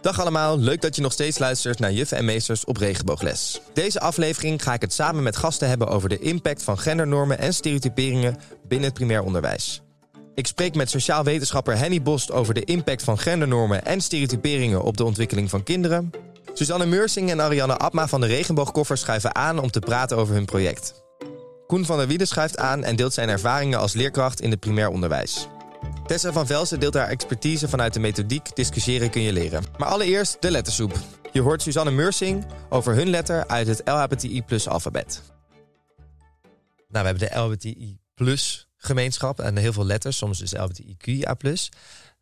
Dag allemaal, leuk dat je nog steeds luistert naar Juffen en Meesters op Regenboogles. Deze aflevering ga ik het samen met gasten hebben over de impact van gendernormen en stereotyperingen binnen het primair onderwijs. Ik spreek met sociaal wetenschapper Henny Bost over de impact van gendernormen en stereotyperingen op de ontwikkeling van kinderen. Suzanne Meursing en Ariane Abma van de Regenboogkoffer schuiven aan om te praten over hun project. Koen van der Wieden schuift aan en deelt zijn ervaringen als leerkracht in het primair onderwijs. Tessa van Velsen deelt haar expertise vanuit de methodiek Discussiëren kun je leren. Maar allereerst de lettersoep. Je hoort Suzanne Meursing over hun letter uit het LHBTI plus alfabet. Nou, we hebben de LHBTI plus gemeenschap en heel veel letters, soms dus plus.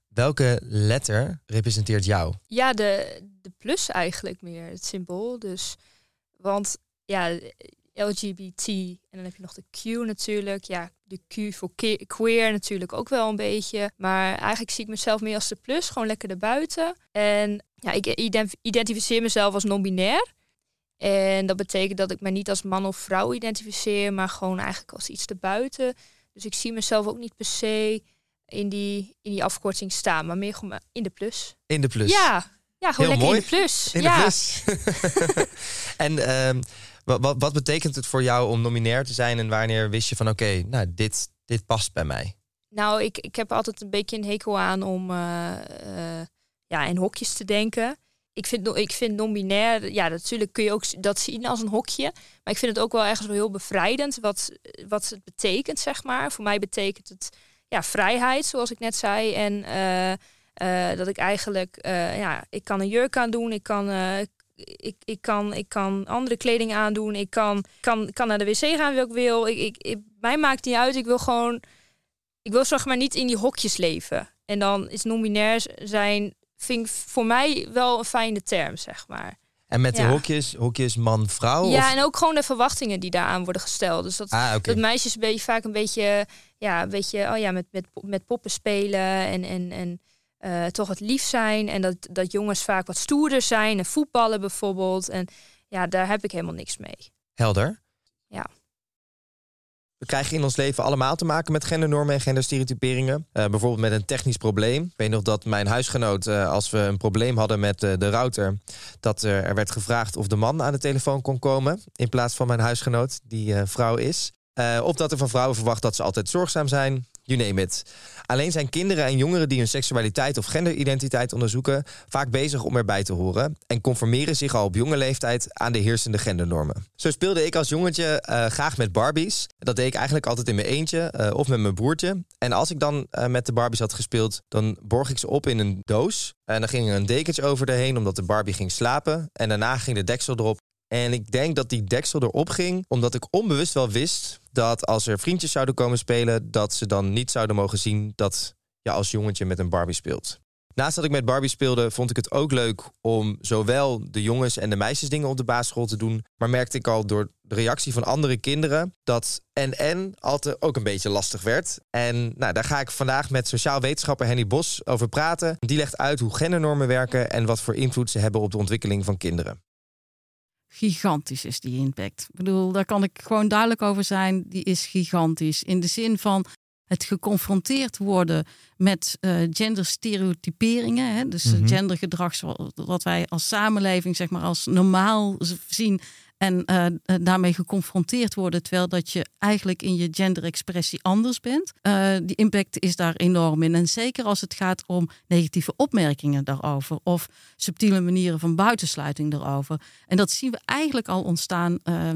Welke letter representeert jou? Ja, de, de plus eigenlijk meer, het symbool. Dus, want ja, LGBT en dan heb je nog de Q natuurlijk. Ja, de Q voor queer natuurlijk ook wel een beetje. Maar eigenlijk zie ik mezelf meer als de plus, gewoon lekker erbuiten. En ja, ik identificeer mezelf als non-binair. En dat betekent dat ik me niet als man of vrouw identificeer, maar gewoon eigenlijk als iets erbuiten. Dus ik zie mezelf ook niet per se in die, in die afkorting staan, maar meer gewoon in de plus. In de plus. Ja, ja gewoon lekker in de plus. In ja. de plus. en um, wat, wat, wat, betekent het voor jou om nominair te zijn en wanneer wist je van oké, nou dit, dit past bij mij? Nou, ik, ik heb altijd een beetje een hekel aan om uh, uh, ja, in hokjes te denken. Ik vind, ik vind non-binair, ja, natuurlijk kun je ook dat zien als een hokje. Maar ik vind het ook wel ergens wel heel bevrijdend wat, wat het betekent, zeg maar. Voor mij betekent het ja, vrijheid, zoals ik net zei. En uh, dat ik eigenlijk, ja, ik kan een jurk aan doen, ik kan, ik, ik, kan, ik kan andere kleding aandoen. Ik kan, kan, kan naar de wc gaan wie ik wil. Ik, ik, ik, mij maakt niet uit. Ik wil gewoon. Ik wil zeg maar niet in die hokjes leven. En dan is non-binair zijn. Vind ik voor mij wel een fijne term, zeg maar. En met de hokjes, hokjes man-vrouw? Ja, en ook gewoon de verwachtingen die daaraan worden gesteld. Dus dat, ah, dat meisjes een beetje, vaak een beetje, ja, een beetje, oh ja, met, met, met poppen spelen en, en, en uh, toch het lief zijn. En dat, dat jongens vaak wat stoerder zijn en voetballen bijvoorbeeld. En ja, daar heb ik helemaal niks mee. Helder. Ja. We krijgen in ons leven allemaal te maken met gendernormen en genderstereotyperingen. Uh, bijvoorbeeld met een technisch probleem. Ik weet nog dat mijn huisgenoot, uh, als we een probleem hadden met uh, de router, dat er werd gevraagd of de man aan de telefoon kon komen. In plaats van mijn huisgenoot, die vrouw is. of dat er van vrouwen verwacht dat ze altijd zorgzaam zijn you name it. Alleen zijn kinderen en jongeren die hun seksualiteit of genderidentiteit onderzoeken vaak bezig om erbij te horen en conformeren zich al op jonge leeftijd aan de heersende gendernormen. Zo speelde ik als jongetje uh, graag met Barbies. Dat deed ik eigenlijk altijd in mijn eentje uh, of met mijn broertje. En als ik dan uh, met de Barbies had gespeeld, dan borg ik ze op in een doos. En dan ging er een dekentje over erheen omdat de Barbie ging slapen. En daarna ging de deksel erop en ik denk dat die deksel erop ging, omdat ik onbewust wel wist dat als er vriendjes zouden komen spelen, dat ze dan niet zouden mogen zien dat je als jongetje met een Barbie speelt. Naast dat ik met Barbie speelde, vond ik het ook leuk om zowel de jongens en de meisjes dingen op de basisschool te doen. Maar merkte ik al door de reactie van andere kinderen dat en en altijd ook een beetje lastig werd. En nou, daar ga ik vandaag met sociaal wetenschapper Henny Bos over praten. Die legt uit hoe gendernormen werken en wat voor invloed ze hebben op de ontwikkeling van kinderen gigantisch is die impact. Ik bedoel, daar kan ik gewoon duidelijk over zijn. Die is gigantisch. In de zin van het geconfronteerd worden met uh, genderstereotyperingen. Hè? Dus mm gendergedrag wat wij als samenleving zeg maar als normaal zien en uh, daarmee geconfronteerd worden, terwijl dat je eigenlijk in je genderexpressie anders bent. Uh, die impact is daar enorm in. En zeker als het gaat om negatieve opmerkingen daarover of subtiele manieren van buitensluiting daarover. En dat zien we eigenlijk al ontstaan uh,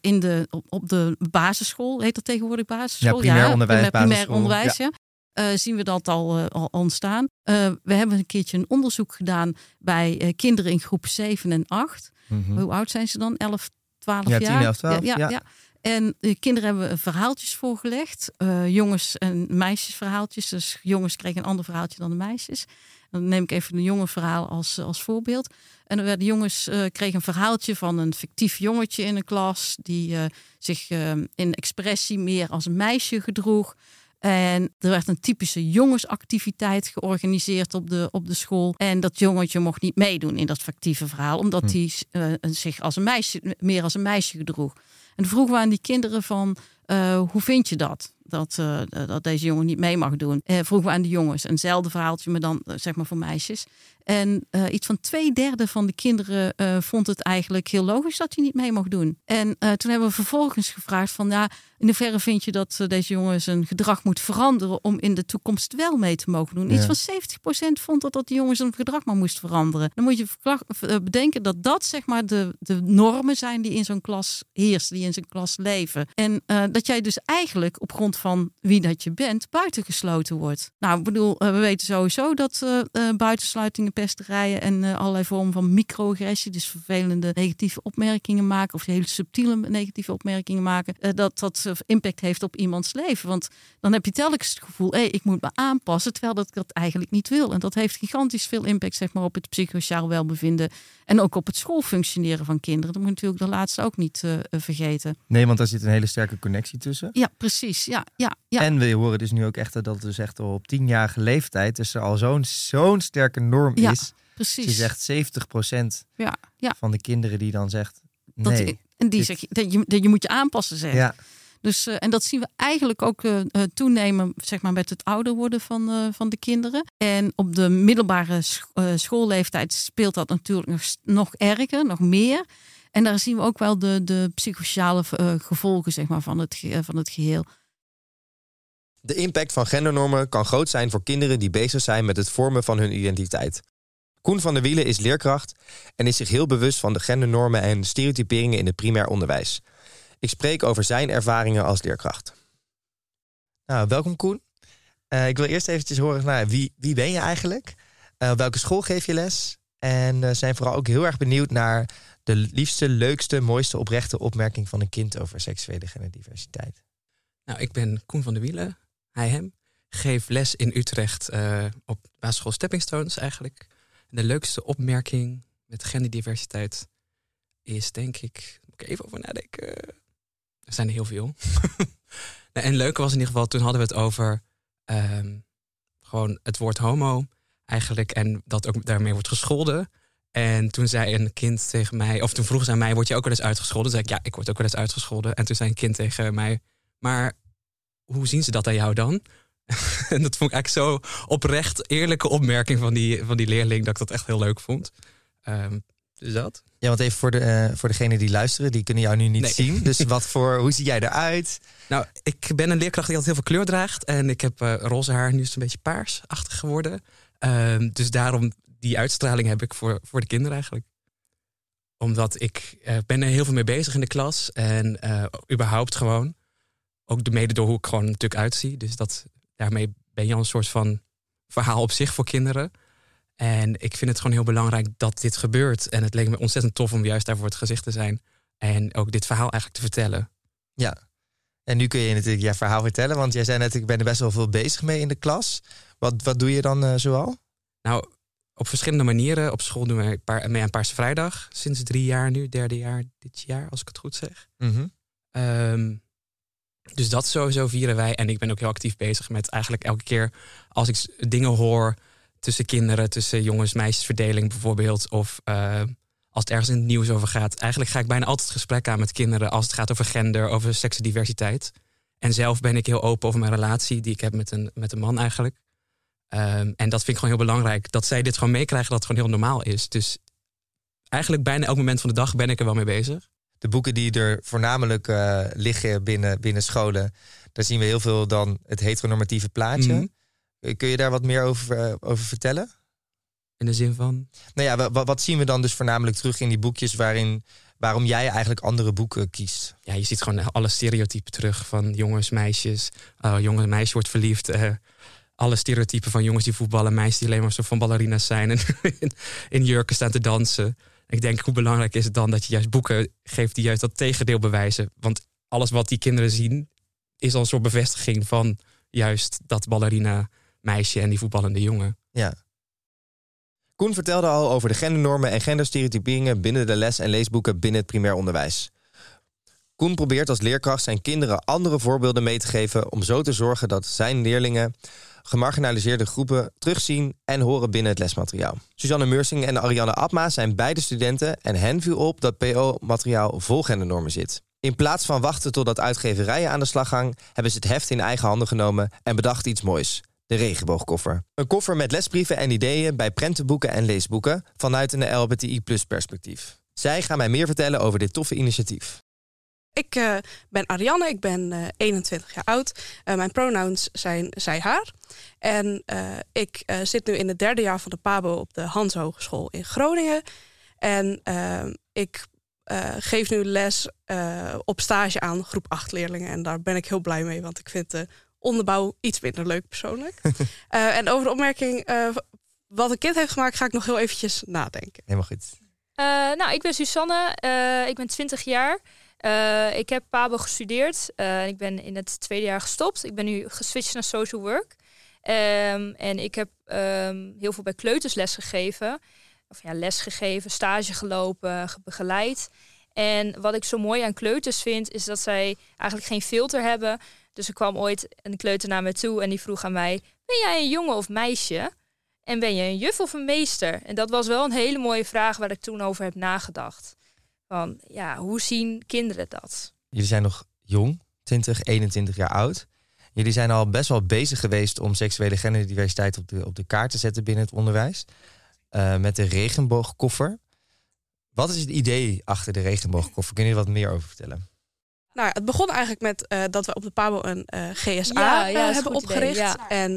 in de, op, de basisschool, heet dat tegenwoordig basisschool? Ja, primair ja, onderwijs. Primair onderwijs, ja. Uh, zien we dat al, uh, al ontstaan. Uh, we hebben een keertje een onderzoek gedaan bij kinderen in groep 7 en 8. Mm-hmm. Hoe oud zijn ze dan? 11, 12 ja, jaar? 10, 11, 12. Ja, ja, ja. En de kinderen hebben verhaaltjes voorgelegd. jongens- en meisjesverhaaltjes. Dus jongens kregen een ander verhaaltje dan de meisjes. Dan neem ik even een jonge verhaal als, als voorbeeld. En werden jongens kregen een verhaaltje van een fictief jongetje in een klas. Die zich in expressie meer als een meisje gedroeg. En er werd een typische jongensactiviteit georganiseerd op de, op de school. En dat jongetje mocht niet meedoen in dat fictieve verhaal, omdat hm. hij uh, zich als een meisje, meer als een meisje gedroeg. En vroegen we aan die kinderen van, uh, hoe vind je dat? Dat, uh, dat deze jongen niet mee mag doen. Vroegen we aan de jongens. Eenzelfde verhaaltje, maar dan zeg maar voor meisjes. En uh, iets van twee derde van de kinderen uh, vond het eigenlijk heel logisch dat hij niet mee mocht doen. En uh, toen hebben we vervolgens gevraagd van ja, in hoeverre vind je dat deze jongen zijn gedrag moet veranderen om in de toekomst wel mee te mogen doen? Ja. Iets van 70% vond dat dat die jongen zijn gedrag maar moest veranderen. Dan moet je bedenken dat dat zeg maar de, de normen zijn die in zo'n klas heersen, die in zijn klas leven. En dat jij dus eigenlijk op grond van wie dat je bent buitengesloten wordt. Nou, ik bedoel, we weten sowieso dat buitensluitingen pesterijen en allerlei vormen van microagressie, dus vervelende negatieve opmerkingen maken of hele subtiele negatieve opmerkingen maken, dat dat impact heeft op iemands leven. Want dan heb je telkens het gevoel, hé, ik moet me aanpassen, terwijl dat ik dat eigenlijk niet wil. En dat heeft gigantisch veel impact zeg maar, op het psychosociaal welbevinden en ook op het schoolfunctioneren van kinderen. Dat moet natuurlijk de laatste ook niet vergeten. Nee, want daar zit een hele sterke connectie tussen. Ja, precies. Ja, ja, ja. En we horen dus nu ook echt dat dus echt op tienjarige leeftijd dus er al zo'n zo'n sterke norm ja. is. Precies. Ze zegt 70% ja, ja. van de kinderen die dan zegt nee. Dat, en die dit- zeg je, dat je, dat je moet je aanpassen zeggen. Ja, Dus, eh, en dat zien we eigenlijk ook eh, eh, toenemen zeg maar, met het ouder worden van, eh, van de kinderen. En op de middelbare sch- schoolleeftijd speelt dat natuurlijk nog, nog erger, nog meer. En daar zien we ook wel de, de psychosociale gevolgen zeg maar, van, het, van het geheel. De impact van gendernormen kan groot zijn voor kinderen die bezig zijn met het vormen van hun identiteit. Koen van der Wielen is leerkracht en is zich heel bewust van de gendernormen en stereotyperingen in het primair onderwijs. Ik spreek over zijn ervaringen als leerkracht. Nou, welkom Koen. Eh, ik wil eerst eventjes horen, nou, wie, wie ben je eigenlijk? Eh, op welke school geef je les? En eh, zijn vooral ook heel erg benieuwd naar de liefste, leukste, mooiste oprechte opmerking van een kind over seksuele genderdiversiteit. Nou, ik ben Koen van der Wielen, hij hem. Geef les in Utrecht eh, op basisschool Stepping Stones eigenlijk. De leukste opmerking met genderdiversiteit is denk ik... Moet ik even over nadenken. Er zijn er heel veel. Nou, en leuk was in ieder geval, toen hadden we het over... ehm, gewoon het woord homo eigenlijk. En dat ook daarmee wordt gescholden. En toen zei een kind tegen mij... Of toen vroeg ze aan mij, word je ook wel eens uitgescholden? Toen zei ik, ja, ik word ook wel eens uitgescholden. En toen zei een kind tegen mij... Maar hoe zien ze dat aan jou dan? en dat vond ik eigenlijk zo oprecht eerlijke opmerking van die, van die leerling... dat ik dat echt heel leuk vond. Dus dat. Ja, want even voor, de, eh, voor degenen die luisteren, die kunnen jou nu niet Nee. zien. Dus wat voor, hoe zie jij eruit? Nou, ik ben een leerkracht die altijd heel veel kleur draagt. En ik heb eh, roze haar, nu is het een beetje paarsachtig geworden. Ehm, dus daarom, die uitstraling heb ik voor, voor de kinderen eigenlijk. Omdat ik eh, ben er heel veel mee bezig in de klas. En überhaupt gewoon. Ook de mede door hoe ik gewoon natuurlijk uitzie. Dus dat, daarmee ben je al een soort van verhaal op zich voor kinderen. En ik vind het gewoon heel belangrijk dat dit gebeurt. En het leek me ontzettend tof om juist daarvoor het gezicht te zijn. En ook dit verhaal eigenlijk te vertellen. Ja. En nu kun je natuurlijk je verhaal vertellen, want jij zei net, ik ben er best wel veel bezig mee in de klas. Wat, wat doe je dan eh, zoal? Nou, op verschillende manieren. Op school doen we een paar, mee aan Paarse Vrijdag. Sinds drie jaar nu, derde jaar dit jaar, als ik het goed zeg. Mhm. Ehm, dus dat sowieso vieren wij. En ik ben ook heel actief bezig met eigenlijk elke keer als ik dingen hoor tussen kinderen, tussen jongens-meisjesverdeling bijvoorbeeld. Of eh, als het ergens in het nieuws over gaat. Eigenlijk ga ik bijna altijd het gesprek aan met kinderen als het gaat over gender, over seksendiversiteit. En zelf ben ik heel open over mijn relatie die ik heb met een, met een man eigenlijk. Ehm, en dat vind ik gewoon heel belangrijk. Dat zij dit gewoon meekrijgen, dat het gewoon heel normaal is. Dus eigenlijk bijna elk moment van de dag ben ik er wel mee bezig. De boeken die er voornamelijk eh, liggen binnen, binnen scholen, daar zien we heel veel dan het heteronormatieve plaatje. Mhm. Eh, Kun je daar wat meer over, eh, over vertellen? In de zin van. Nou ja, wa- wa- wat zien we dan dus voornamelijk terug in die boekjes waarin, waarom jij eigenlijk andere boeken kiest? Ja, je ziet gewoon alle stereotypen terug van jongens, meisjes. Uh, jongen, meisje wordt verliefd. alle stereotypen van jongens die voetballen, meisjes die alleen maar zo van ballerina's zijn en in, in jurken staan te dansen. Ik denk, hoe belangrijk is het dan dat je juist boeken geeft die juist dat tegendeel bewijzen? Want alles wat die kinderen zien, is al een soort bevestiging van juist dat ballerina meisje en die voetballende jongen. Ja. Koen vertelde al over de gendernormen en genderstereotyperingen binnen de les- en leesboeken binnen het primair onderwijs. Koen probeert als leerkracht zijn kinderen andere voorbeelden mee te geven om zo te zorgen dat zijn leerlingen gemarginaliseerde groepen terugzien en horen binnen het lesmateriaal. Suzanne Meursing en Ariane Abma zijn beide studenten en hen viel op dat PO-materiaal vol gendernormen zit. In plaats van wachten totdat uitgeverijen aan de slag gaan, hebben ze het heft in eigen handen genomen en bedacht iets moois. de regenboogkoffer. Een koffer met lesbrieven en ideeën bij prentenboeken en leesboeken vanuit een LBTI plus perspectief. Zij gaan mij meer vertellen over dit toffe initiatief. Ik uh, ben Ariane, ik ben uh, 21 jaar oud. Uh, mijn pronouns zijn zij, haar. En ik zit nu in het derde jaar van de PABO op de Hans Hogeschool in Groningen. En ik geef nu les op stage aan groep 8 leerlingen. En daar ben ik heel blij mee, want ik vind de onderbouw iets minder leuk persoonlijk. en over de opmerking wat een kind heeft gemaakt, ga ik nog heel eventjes nadenken. Helemaal goed. nou, ik ben Susanne, ik ben 20 jaar. Uh, ik heb Pabo gestudeerd. Uh, ik ben in het tweede jaar gestopt. Ik ben nu geswitcht naar social work. Um, en ik heb um, heel veel bij kleuters les gegeven. Of ja, les gegeven, stage gelopen, begeleid. En wat ik zo mooi aan kleuters vind, is dat zij eigenlijk geen filter hebben. Dus er kwam ooit een kleuter naar me toe en die vroeg aan mij: Ben jij een jongen of meisje? En ben je een juf of een meester? En dat was wel een hele mooie vraag waar ik toen over heb nagedacht. Van ja, hoe zien kinderen dat? Jullie zijn nog jong, 20, 21 jaar oud. Jullie zijn al best wel bezig geweest om seksuele genderdiversiteit op de, op de kaart te zetten binnen het onderwijs. Uh, met de regenboogkoffer. Wat is het idee achter de regenboogkoffer? Kun je er wat meer over vertellen? Nou, het begon eigenlijk met uh, dat we op de Pabo een uh, GSA ja, ja, hebben opgericht. Idee, ja. En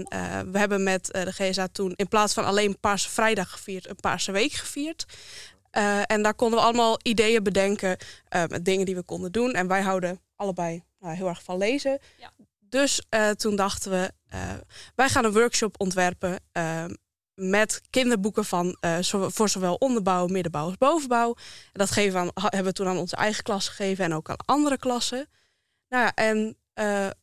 we hebben met de GSA toen in plaats van alleen Paarse Vrijdag gevierd, een Paarse Week gevierd. Uh, en daar konden we allemaal ideeën bedenken uh, met dingen die we konden doen. En wij houden allebei nou, heel erg van lezen. Ja. Dus uh, toen dachten we, wij gaan een workshop ontwerpen met kinderboeken van, voor zowel onderbouw, middenbouw als bovenbouw. En dat geven we aan, hebben we toen aan onze eigen klas gegeven en ook aan andere klassen. Nou ja, en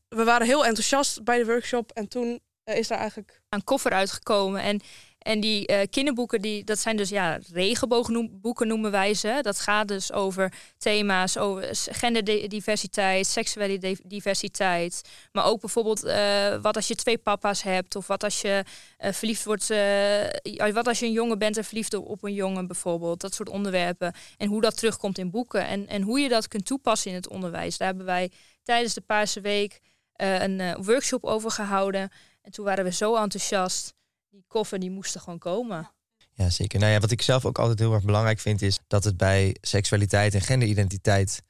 we waren heel enthousiast bij de workshop en toen is daar eigenlijk... Een koffer uitgekomen en en die uh, kinderboeken, die, dat zijn dus ja, regenboogboeken noemen wij ze. Dat gaat dus over thema's over genderdiversiteit, seksuele diversiteit. Maar ook bijvoorbeeld uh, wat als je twee papa's hebt. Of wat als je uh, verliefd wordt. wat als je een jongen bent en verliefd op een jongen bijvoorbeeld. Dat soort onderwerpen. En hoe dat terugkomt in boeken. En, en hoe je dat kunt toepassen in het onderwijs. Daar hebben wij tijdens de Paarse Week een workshop over gehouden. En toen waren we zo enthousiast die koffer die moesten gewoon komen. Ja, zeker. Nou ja, wat ik zelf ook altijd heel erg belangrijk vind, is dat het bij seksualiteit en genderidentiteit,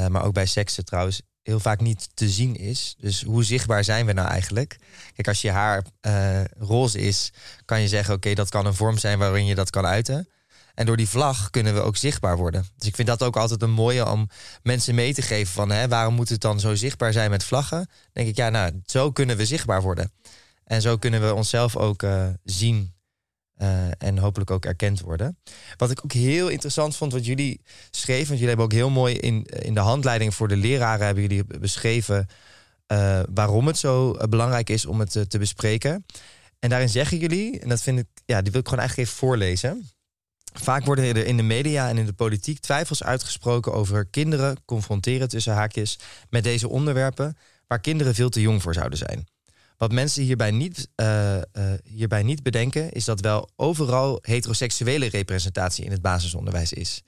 uh, maar ook bij seksen trouwens, heel vaak niet te zien is. Dus hoe zichtbaar zijn we nou eigenlijk? Kijk, als je haar uh, roze is, kan je zeggen, oké, dat kan een vorm zijn waarin je dat kan uiten. En door die vlag kunnen we ook zichtbaar worden. Dus ik vind dat ook altijd een mooie om mensen mee te geven van hè, waarom moet het dan zo zichtbaar zijn met vlaggen? Dan denk ik, ja, nou, zo kunnen we zichtbaar worden. En zo kunnen we onszelf ook uh, zien uh, en hopelijk ook erkend worden. Wat ik ook heel interessant vond, wat jullie schreven, want jullie hebben ook heel mooi in, in de handleiding voor de leraren hebben jullie beschreven uh, waarom het zo belangrijk is om het te bespreken. En daarin zeggen jullie, en dat vind ik, ja, die wil ik gewoon eigenlijk even voorlezen. Vaak worden er in de media en in de politiek twijfels uitgesproken over kinderen confronteren tussen haakjes met deze onderwerpen waar kinderen veel te jong voor zouden zijn. Wat mensen hierbij niet, uh, uh, hierbij niet bedenken, is dat wel overal heteroseksuele representatie in het basisonderwijs is.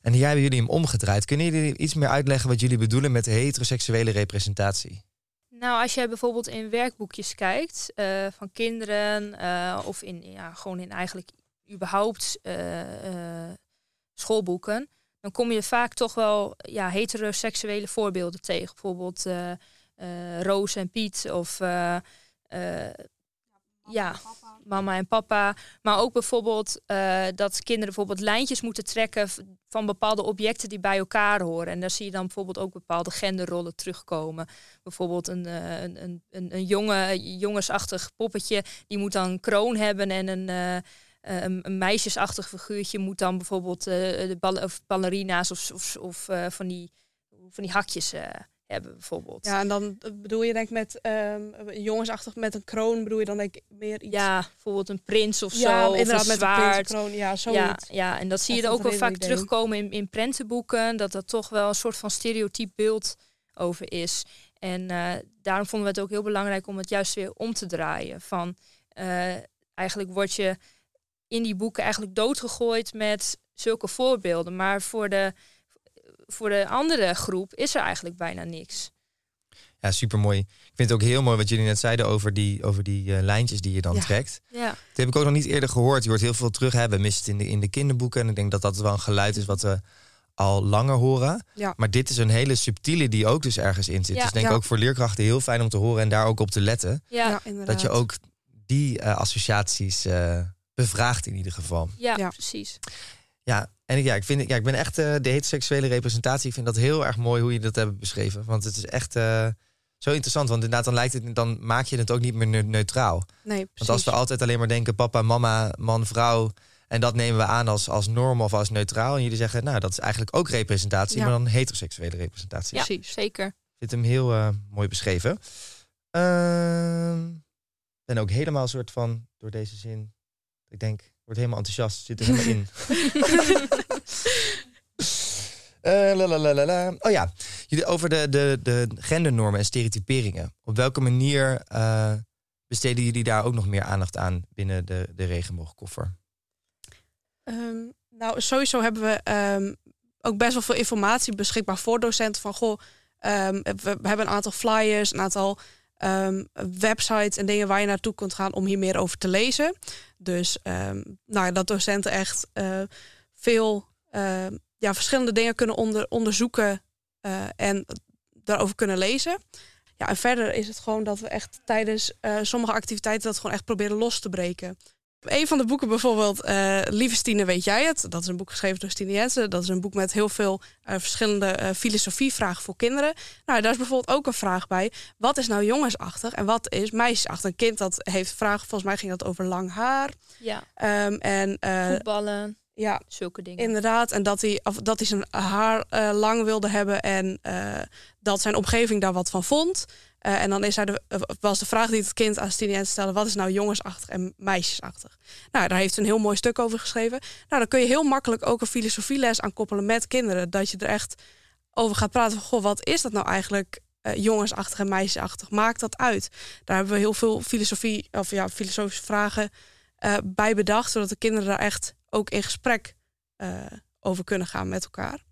En hier hebben jullie hem omgedraaid. Kunnen jullie iets meer uitleggen wat jullie bedoelen met heteroseksuele representatie? Nou, als je bijvoorbeeld in werkboekjes kijkt uh, van kinderen of in, ja, gewoon in eigenlijk überhaupt schoolboeken, dan kom je vaak toch wel ja, heteroseksuele voorbeelden tegen. Bijvoorbeeld Roos en Piet of uh, ja, mama en papa. Maar ook bijvoorbeeld dat kinderen bijvoorbeeld lijntjes moeten trekken van bepaalde objecten die bij elkaar horen. En daar zie je dan bijvoorbeeld ook bepaalde genderrollen terugkomen. Bijvoorbeeld een, een, een, een, een jonge, jongensachtig poppetje, die moet dan kroon hebben en een. een, een, meisjesachtig figuurtje moet dan bijvoorbeeld de ball of ballerina's of, of, of van, die, van die hakjes hebben bijvoorbeeld. Ja, en dan bedoel je denk ik met um, jongensachtig met een kroon, bedoel je dan denk ik meer iets... Ja, bijvoorbeeld een prins of ja, zo, inderdaad, met een kroon, ja, zoiets. Ja, ja, en dat zie je er ook wel vaak terugkomen in, in prentenboeken, dat er toch wel een soort van stereotyp beeld over is. En uh, daarom vonden we het ook heel belangrijk om het juist weer om te draaien. Van uh, eigenlijk word je in die boeken eigenlijk doodgegooid met zulke voorbeelden. Maar voor de voor de andere groep is er eigenlijk bijna niks. Ja, super mooi. Ik vind het ook heel mooi wat jullie net zeiden over die, over die uh, lijntjes die je dan trekt. Ja. Dat heb ik ook nog niet eerder gehoord. Je hoort heel veel terug hebben, mist het in de, in de kinderboeken. En ik denk dat dat wel een geluid is wat we al langer horen. Ja. Maar dit is een hele subtiele die ook dus ergens in zit. Ja. Dus denk ik Ja. ook voor leerkrachten heel fijn om te horen en daar ook op te letten. Ja, ja. inderdaad. Dat je ook die eh, associaties eh, bevraagt in ieder geval. Ja. precies. Ja, en ik, ja, ik, vind, ja, ik ben echt eh, de heteroseksuele representatie. Ik vind dat heel erg mooi hoe je dat hebt beschreven. Want het is echt eh, zo interessant. Want inderdaad, dan, lijkt het, dan maak je het ook niet meer ne- neutraal. Nee, precies. Want als we altijd alleen maar denken papa, mama, man, vrouw. En dat nemen we aan als, als norm of als neutraal. En jullie zeggen, nou, dat is eigenlijk ook representatie, Ja. maar dan heteroseksuele representatie. Ja, Precies. zeker. Ik vind hem heel eh, mooi beschreven. Ehm, Ik ben ook helemaal soort van door deze zin. Ik denk, ik word helemaal enthousiast. Zit er helemaal in. Eh, la, la, la, la, la. Oh ja, jullie over de, de, de gendernormen en stereotyperingen. Op welke manier eh, besteden jullie daar ook nog meer aandacht aan binnen de, de regenboogkoffer? Ehm, nou, sowieso hebben we ehm, ook best wel veel informatie beschikbaar voor docenten. Van goh, ehm, we, we hebben een aantal flyers, een aantal ehm, websites en dingen waar je naartoe kunt gaan om hier meer over te lezen. Dus ehm, nou, dat docenten echt eh, veel ehm, ja, verschillende dingen kunnen onder, onderzoeken eh, en daarover kunnen lezen. Ja, en verder is het gewoon dat we echt tijdens eh, sommige activiteiten dat gewoon echt proberen los te breken. Een van de boeken bijvoorbeeld, eh Lieve Stine, weet jij het? Dat is een boek geschreven door Stine Jensen. Dat is een boek met heel veel eh, verschillende eh, filosofievragen voor kinderen. Nou, daar is bijvoorbeeld ook een vraag bij. Wat is nou jongensachtig en wat is meisjesachtig? Een kind dat heeft vragen, volgens mij ging dat over lang haar. Ja, Ehm, en voetballen, ja, zulke dingen. Inderdaad, en dat hij, of dat hij zijn haar lang wilde hebben en dat zijn omgeving daar wat van vond. Eh, en dan is eh, was de vraag die het kind aan Stine Jensen stelde: wat is nou jongensachtig en meisjesachtig? Nou, daar heeft ze een heel mooi stuk over geschreven. Nou, dan kun je heel makkelijk ook een filosofieles aan koppelen met kinderen. Dat je er echt over gaat praten van, goh, wat is dat nou eigenlijk eh, jongensachtig en meisjesachtig? Maakt dat uit? Daar hebben we heel veel filosofie, of ja, filosofische vragen bij bedacht, zodat de kinderen daar echt ook in gesprek over kunnen gaan met elkaar.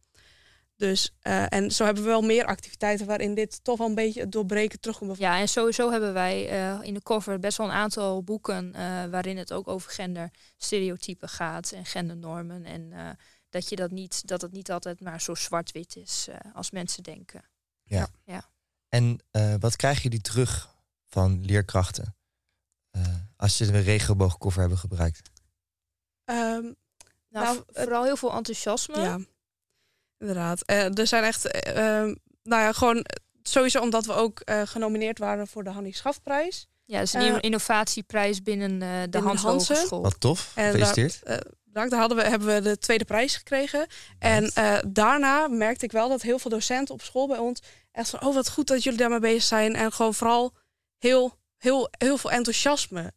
Dus, eh, en zo hebben we wel meer activiteiten waarin dit toch wel een beetje het doorbreken terugkomt. Ja, en sowieso hebben wij eh, in de cover best wel een aantal boeken eh, waarin het ook over genderstereotypen gaat en gendernormen. En eh, dat, je dat, niet, dat het niet altijd maar zo zwart-wit is eh, als mensen denken. En eh, wat krijgen jullie terug van leerkrachten eh, als ze de regenboogkoffer hebben gebruikt? Ehm, Nou, Nou, vooral heel veel enthousiasme. ja, inderdaad. Eh, er zijn echt, eh, ehm, nou ja, gewoon sowieso omdat we ook eh, genomineerd waren voor de Hannie Schafprijs. Ja, dat is een inno- innovatieprijs binnen eh, de de Hans. Hogeschool. Wat tof, En daar- gefeliciteerd. Eh, bedankt. Daar hadden we, hebben we de tweede prijs gekregen. En eh, daarna merkte ik wel dat heel veel docenten op school bij ons echt van, oh wat goed dat jullie daarmee bezig zijn. En gewoon vooral heel, heel, heel veel enthousiasme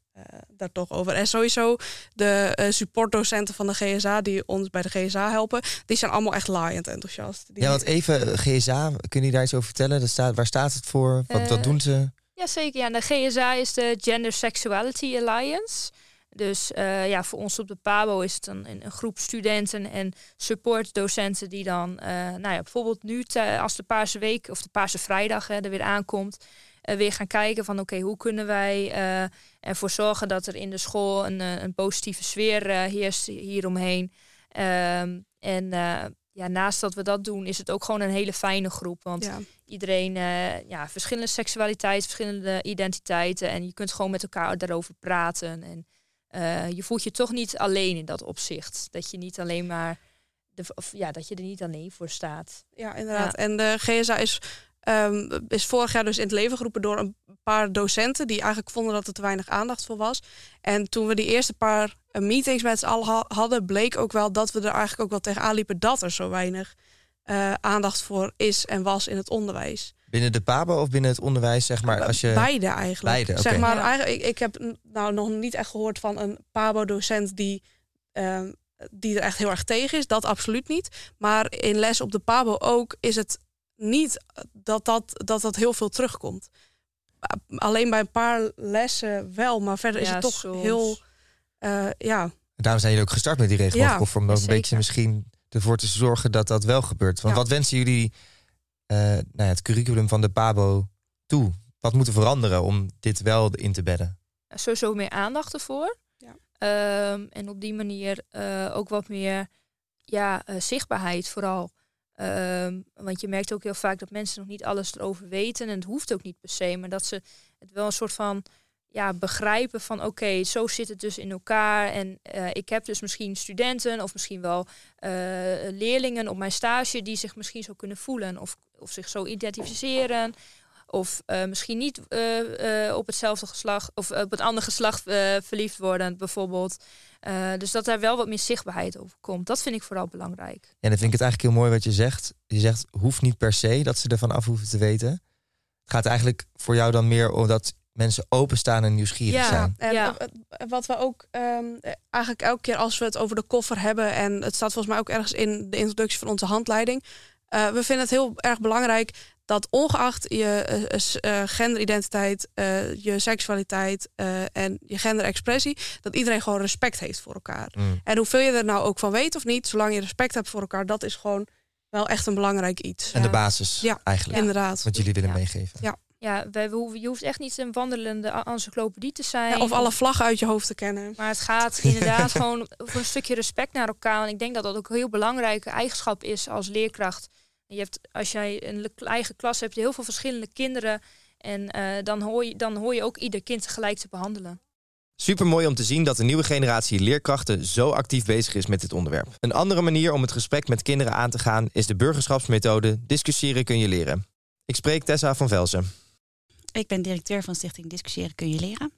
daar toch over. En sowieso de eh, supportdocenten van de GSA die ons bij de GSA helpen, die zijn allemaal echt laaiend enthousiast. Die, Ja, want even, eh, GSA, kun je daar iets over vertellen? Dat staat, waar staat het voor? Wat, wat Eh, doen ze? Ja, zeker. Ja, de GSA is de Gender Sexuality Alliance. Dus eh, ja, voor ons op de PABO is het een, een, groep studenten en supportdocenten die dan, eh, nou ja, bijvoorbeeld nu te- als de Paarse Week of de Paarse Vrijdag hè, er weer aankomt, eh, weer gaan kijken van oké, hoe kunnen wij eh, ervoor zorgen dat er in de school een, eh, een positieve sfeer eh, heerst hieromheen. Ehm, en eh, ja, naast dat we dat doen, is het ook gewoon een hele fijne groep. Want ja, iedereen, ja, verschillende seksualiteiten, verschillende identiteiten. En je kunt gewoon met elkaar daarover praten. En je voelt je toch niet alleen in dat opzicht. Dat je niet alleen maar, de, of ja, dat je er niet alleen voor staat. ja, inderdaad. Ja. En de GSA is, ehm, is vorig jaar dus in het leven geroepen door een paar docenten die eigenlijk vonden dat er te weinig aandacht voor was. En toen we die eerste paar eh, meetings met z'n allen ha- hadden, bleek ook wel dat we er eigenlijk ook wel tegenaan liepen dat er zo weinig eh, aandacht voor is en was in het onderwijs. Binnen de PABO of binnen het onderwijs, zeg maar, als je... Beide eigenlijk. Beide. Zeg maar, eigenlijk, ik, ik heb nou nog niet echt gehoord van een PABO-docent die, ehm, die er echt heel erg tegen is. Dat absoluut niet. Maar in les op de PABO ook is het niet dat dat, dat, dat heel veel terugkomt. Alleen bij een paar lessen wel, maar verder is het toch soms. heel... eh, ja, Daarom zijn jullie ook gestart met die regenboogkoffer. om ook een beetje misschien ervoor te zorgen dat dat wel gebeurt. Want Ja. wat wensen jullie eh, nou ja, het curriculum van de PABO toe? Wat moet er veranderen om dit wel in te bedden? Sowieso meer aandacht ervoor. Ja. Ehm, en op die manier uh, ook wat meer ja, uh, zichtbaarheid vooral. Um, want je merkt ook heel vaak dat mensen nog niet alles erover weten. En het hoeft ook niet per se. Maar dat ze het wel een soort van ja, begrijpen van oké, zo zit het dus in elkaar. En uh, ik heb dus misschien studenten of misschien wel uh, leerlingen op mijn stage die zich misschien zo kunnen voelen of, of zich zo identificeren. Of uh, misschien niet op hetzelfde geslacht of op het andere geslacht verliefd worden, bijvoorbeeld. dus dat daar wel wat meer zichtbaarheid over komt. Dat vind ik vooral belangrijk. Ja, dan vind ik het eigenlijk heel mooi wat je zegt. Je zegt, hoeft niet per se dat ze ervan af hoeven te weten. Het gaat eigenlijk voor jou dan meer om dat mensen openstaan en nieuwsgierig ja, zijn. En ja. wat we ook um, eigenlijk elke keer als we het over de koffer hebben, en het staat volgens mij ook ergens in de introductie van onze handleiding. Uh, we vinden het heel erg belangrijk dat ongeacht je uh, genderidentiteit, je seksualiteit en je genderexpressie, dat iedereen gewoon respect heeft voor elkaar. Mm. En hoeveel je er nou ook van weet of niet, zolang je respect hebt voor elkaar, dat is gewoon wel echt een belangrijk iets. En de basis ja, eigenlijk. Inderdaad. Wat jullie willen meegeven. Ja. Ja, wij, je hoeft echt niet een wandelende encyclopedie te zijn. of alle vlaggen uit je hoofd te kennen. Maar het gaat inderdaad gewoon voor een stukje respect naar elkaar. En ik denk dat dat ook een heel belangrijke eigenschap is als leerkracht. Je hebt, als jij een eigen klas hebt, heel veel verschillende kinderen. En uh, dan, hoor je, dan hoor je ook ieder kind gelijk te behandelen. Super mooi om te zien dat de nieuwe generatie leerkrachten zo actief bezig is met dit onderwerp. Een andere manier om het gesprek met kinderen aan te gaan is de burgerschapsmethode Discussiëren kun je leren. Ik spreek Tessa van Velsen. Ik ben directeur van Stichting Discussiëren kun je leren.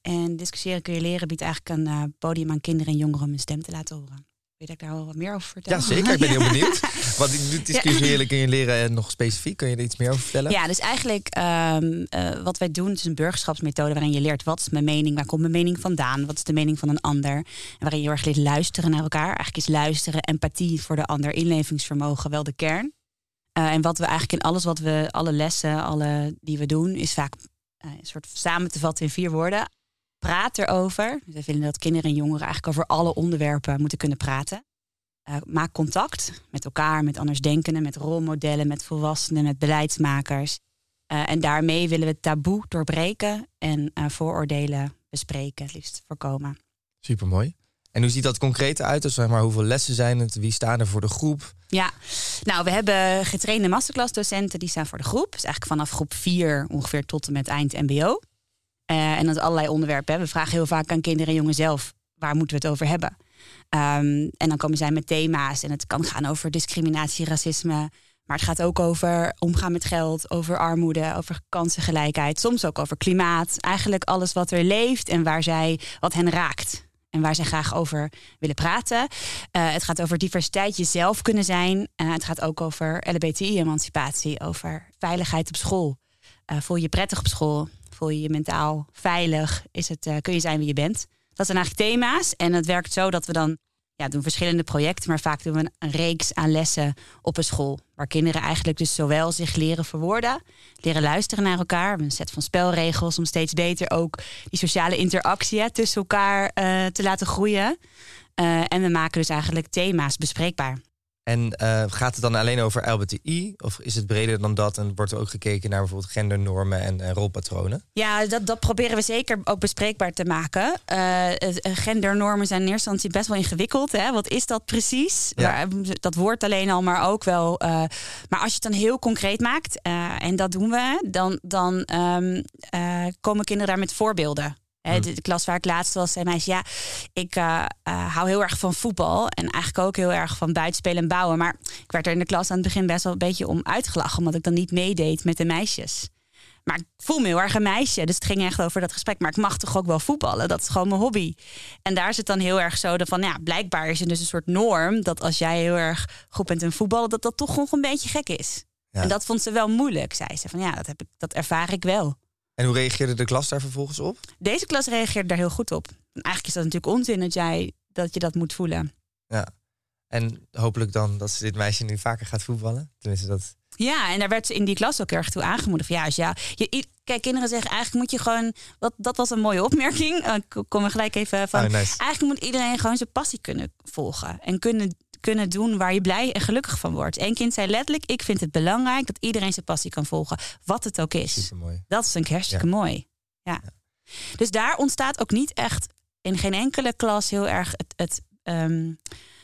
En Discussiëren kun je leren biedt eigenlijk een uh, podium aan kinderen en jongeren om hun stem te laten horen. Wil ik daar wel wat meer over vertellen? Ja, zeker. Ik ben heel benieuwd. Wat discussiëren kun je leren en nog specifiek. Kun je er iets meer over vertellen? Ja, dus eigenlijk um, uh, wat wij doen is een burgerschapsmethode waarin je leert wat is mijn mening, waar komt mijn mening vandaan, wat is de mening van een ander. En waarin je heel erg leert luisteren naar elkaar. Eigenlijk is luisteren, empathie voor de ander, inlevingsvermogen wel de kern. Uh, en wat we eigenlijk in alles wat we, alle lessen, alle die we doen, is vaak uh, een soort samen te vatten in vier woorden. Praat erover. We vinden dat kinderen en jongeren eigenlijk over alle onderwerpen moeten kunnen praten. Uh, maak contact met elkaar, met andersdenkenden, met rolmodellen, met volwassenen, met beleidsmakers. en daarmee willen we taboe doorbreken en vooroordelen bespreken, het liefst voorkomen. Supermooi. En hoe ziet dat concreet uit? Dus zeg maar, hoeveel lessen zijn het? Wie staan er voor de groep? Ja, nou, we hebben getrainde masterclassdocenten die staan voor de groep. Dus eigenlijk vanaf groep 4 ongeveer tot en met eind MBO. Uh, en dat allerlei onderwerpen. We vragen heel vaak aan kinderen en jongen zelf: waar moeten we het over hebben? Um, en dan komen zij met thema's. En het kan gaan over discriminatie, racisme. Maar het gaat ook over omgaan met geld, over armoede, over kansengelijkheid. Soms ook over klimaat. Eigenlijk alles wat er leeft en waar zij, wat hen raakt en waar zij graag over willen praten. Uh, het gaat over diversiteit, jezelf kunnen zijn. Uh, het gaat ook over LBTI-emancipatie, over veiligheid op school. Uh, voel je je prettig op school? Voel je je mentaal veilig? Is het, kun je zijn wie je bent? Dat zijn eigenlijk thema's. En het werkt zo dat we dan ja, doen verschillende projecten, maar vaak doen we een reeks aan lessen op een school. Waar kinderen eigenlijk dus zowel zich leren verwoorden, leren luisteren naar elkaar. Een set van spelregels om steeds beter ook die sociale interactie tussen elkaar uh, te laten groeien. En we maken dus eigenlijk thema's bespreekbaar. En uh, gaat het dan alleen over LBTI? Of is het breder dan dat? En wordt er ook gekeken naar bijvoorbeeld gendernormen en, en rolpatronen? Ja, dat, dat proberen we zeker ook bespreekbaar te maken. Uh, gendernormen zijn in eerste instantie best wel ingewikkeld. Hè? Wat is dat precies? Ja. dat woord alleen al, maar ook wel. Uh, maar als je het dan heel concreet maakt, en dat doen we, dan, dan um, komen kinderen daar met voorbeelden. De, klas waar ik laatst was, zei meisje, ja, ik uh, uh, hou heel erg van voetbal. En eigenlijk ook heel erg van buitenspelen en bouwen. Maar ik werd er in de klas aan het begin best wel een beetje om uitgelachen. Omdat ik dan niet meedeed met de meisjes. Maar ik voel me heel erg een meisje. Dus het ging echt over dat gesprek. Maar ik mag toch ook wel voetballen. Dat is gewoon mijn hobby. En daar is het dan heel erg zo van, ja, blijkbaar is er dus een soort norm. Dat als jij heel erg goed bent in voetballen, dat dat toch nog een beetje gek is. Ja. En dat vond ze wel moeilijk, zei ze. Van ja, dat, heb ik, dat ervaar ik wel. En hoe reageerde de klas daar vervolgens op? Deze klas reageerde daar heel goed op. eigenlijk is dat natuurlijk onzin dat, jij, dat je dat moet voelen. Ja. En hopelijk dan dat ze dit meisje nu vaker gaat voetballen. Tenminste, dat. Ja, en daar werd ze in die klas ook erg toe aangemoedigd. Ja, als ja, je, kijk, kinderen zeggen eigenlijk moet je gewoon. Wat, dat was een mooie opmerking. Uh, ik kom er gelijk even van. Oh, nice. Eigenlijk moet iedereen gewoon zijn passie kunnen volgen. En kunnen kunnen doen waar je blij en gelukkig van wordt. Eén kind zei letterlijk: Ik vind het belangrijk dat iedereen zijn passie kan volgen, wat het ook is. Dat is een hartstikke mooi. Ja. Dus daar ontstaat ook niet echt in geen enkele klas heel erg het, het ehm,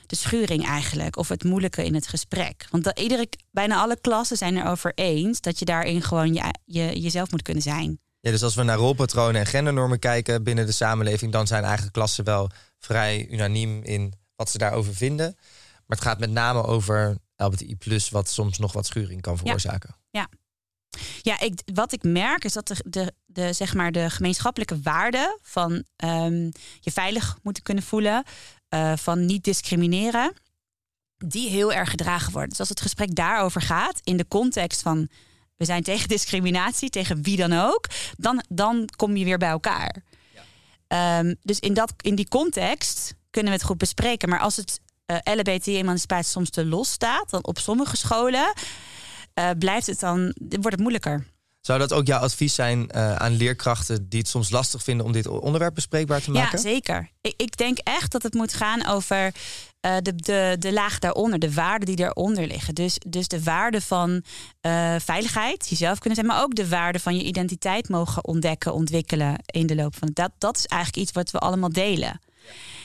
de schuring eigenlijk. Of het moeilijke in het gesprek. Want dat, iedere, bijna alle klassen zijn erover eens dat je daarin gewoon je, je, jezelf moet kunnen zijn. Ja, dus als we naar rolpatronen en gendernormen kijken binnen de samenleving, dan zijn eigenlijk klassen wel vrij unaniem in wat ze daarover vinden. Maar het gaat met name over LBTI, wat soms nog wat schuring kan veroorzaken. Ja. Ja, ik, wat ik merk is dat de, de, de, zeg maar de gemeenschappelijke waarden van ehm, je veilig moeten kunnen voelen, uh, van niet discrimineren, die heel erg gedragen worden. Dus als het gesprek daarover gaat, in de context van we zijn tegen discriminatie, tegen wie dan ook, dan, dan kom je weer bij elkaar. Um, dus in, dat, in die context kunnen we het goed bespreken. Maar als het uh, eh, LBT-emancipatie soms te los staat, dan op sommige scholen uh, blijft het dan, wordt het moeilijker. Zou dat ook jouw advies zijn uh, aan leerkrachten die het soms lastig vinden om dit onderwerp bespreekbaar te maken? Ja, zeker. Ik, ik denk echt dat het moet gaan over uh, de, de, de laag daaronder, de waarden die daaronder liggen. Dus, dus de waarde van uh, veiligheid, jezelf kunnen zijn, maar ook de waarde van je identiteit mogen ontdekken, ontwikkelen in de loop van het. Dat, dat is eigenlijk iets wat we allemaal delen.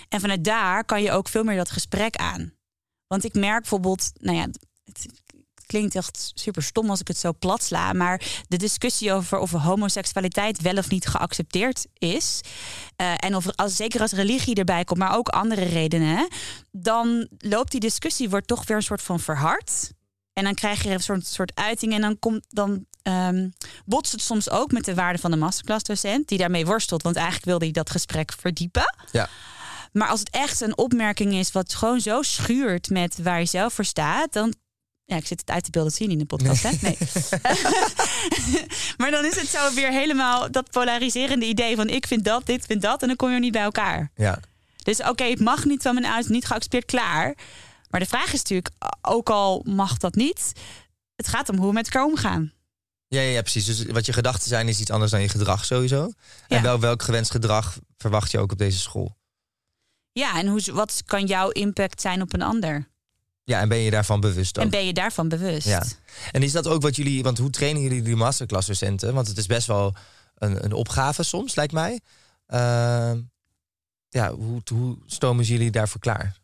En vanuit daar kan je ook veel meer dat gesprek aan. Want ik merk bijvoorbeeld, nou ja, het klinkt echt super stom als ik het zo plat sla. Maar de discussie over of homoseksualiteit wel of niet geaccepteerd is. Uh, en of als, zeker als religie erbij komt, maar ook andere redenen. Dan loopt die discussie, wordt toch weer een soort van verhard. En dan krijg je een soort, soort uiting. En dan, komt, dan um, botst het soms ook met de waarde van de masterclassdocent. Die daarmee worstelt. Want eigenlijk wilde hij dat gesprek verdiepen. Ja. Maar als het echt een opmerking is wat gewoon zo schuurt met waar je zelf voor staat, dan ja, ik zit het uit te beelden, dat zie je niet in de podcast, hè? Nee. maar dan is het zo weer helemaal dat polariserende idee van ik vind dat, dit vind dat. En dan kom je niet bij elkaar. Ja. Dus oké, het mag niet van mijn ouders, niet geaccepteerd, klaar. Maar de vraag is natuurlijk, ook al mag dat niet, het gaat om hoe we met elkaar omgaan. Ja, ja, precies. Dus wat je gedachten zijn is iets anders dan je gedrag sowieso. En wel welk gewenst gedrag verwacht je ook op deze school? Ja, en hoe, wat kan jouw impact zijn op een ander? Ja, en ben je daarvan bewust ook? En ben je daarvan bewust? Ja. En is dat ook wat jullie, want hoe trainen jullie die masterclass-docenten? Want het is best wel een, een opgave soms, lijkt mij. Uh, ja, hoe, hoe stomen jullie daarvoor klaar?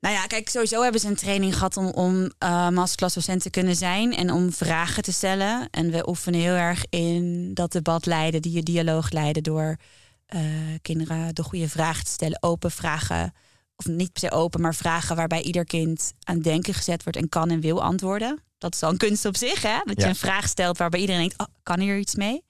Nou ja, kijk, sowieso hebben ze een training gehad om, om uh, masterclass-docent te kunnen zijn en om vragen te stellen. En we oefenen heel erg in dat debat leiden, die dialoog leiden door uh, kinderen de goede vragen te stellen, open vragen of niet per se open, maar vragen waarbij ieder kind aan denken gezet wordt en kan en wil antwoorden. Dat is al een kunst op zich, hè? Dat je een vraag stelt waarbij iedereen denkt, oh, kan hier iets mee?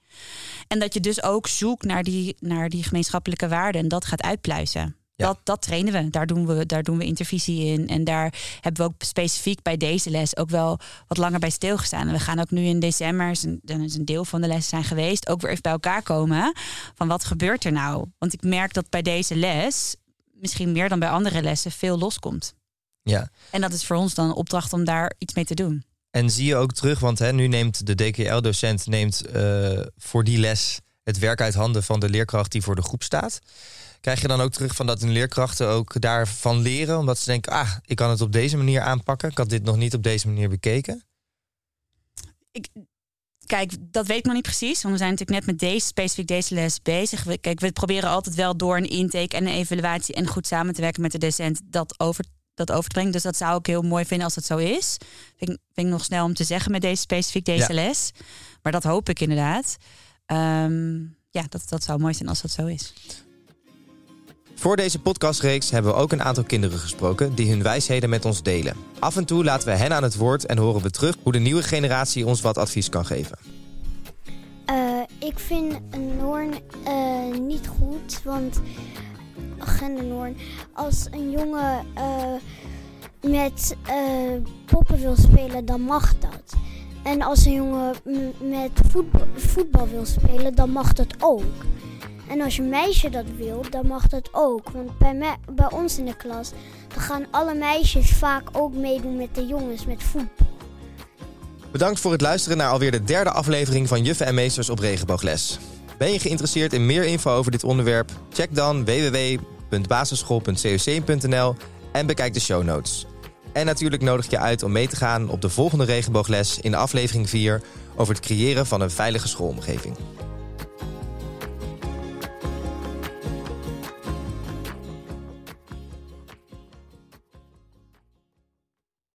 En dat je dus ook zoekt naar die, naar die gemeenschappelijke waarden en dat gaat uitpluizen. Dat, dat trainen we. Daar doen we, daar doen we intervisie in. En daar hebben we ook specifiek bij deze les ook wel wat langer bij stilgestaan. En we gaan ook nu in december, dan is een deel van de les zijn geweest, ook weer even bij elkaar komen. Van wat gebeurt er nou? Want ik merk dat bij deze les misschien meer dan bij andere lessen veel loskomt. Ja. En dat is voor ons dan een opdracht om daar iets mee te doen. En zie je ook terug, want hè, nu neemt de DKL-docent neemt, uh, voor die les het werk uit handen van de leerkracht die voor de groep staat. Krijg je dan ook terug van dat een leerkrachten ook daarvan leren, omdat ze denken, ah, ik kan het op deze manier aanpakken. Ik had dit nog niet op deze manier bekeken. Ik, Kijk, dat weet ik nog niet precies. Want we zijn natuurlijk net met deze, specifiek deze les bezig. We, kijk, we proberen altijd wel door een intake en een evaluatie en goed samen te werken met de docent dat over, dat over te brengen. Dus dat zou ik heel mooi vinden als dat zo is. Vind, vind ik nog snel om te zeggen met deze specifiek deze les. Maar dat hoop ik inderdaad. Um, ja, dat, dat zou mooi zijn als dat zo is. Voor deze podcastreeks hebben we ook een aantal kinderen gesproken die hun wijsheden met ons delen. Af en toe laten we hen aan het woord en horen we terug hoe de nieuwe generatie ons wat advies kan geven. Uh, ik vind een Noorn uh, niet goed, want gendernoorn. Als een jongen uh, met poppen wil spelen, dan mag dat. En als een jongen met voetbal, voetbal wil spelen, dan mag dat ook. En als je meisje dat wil, dan mag dat ook. Want bij, bij ons in de klas, dan gaan alle meisjes vaak ook meedoen met de jongens met voetbal. Bedankt voor het luisteren naar alweer de derde aflevering van Juffen en Meesters op Regenboogles. Ben je geïnteresseerd in meer info over dit onderwerp? Check dan www.basisschool.coc.nl en bekijk de show notes. En natuurlijk nodig ik je uit om mee te gaan op de volgende regenboogles in aflevering 4 over het creëren van een veilige schoolomgeving.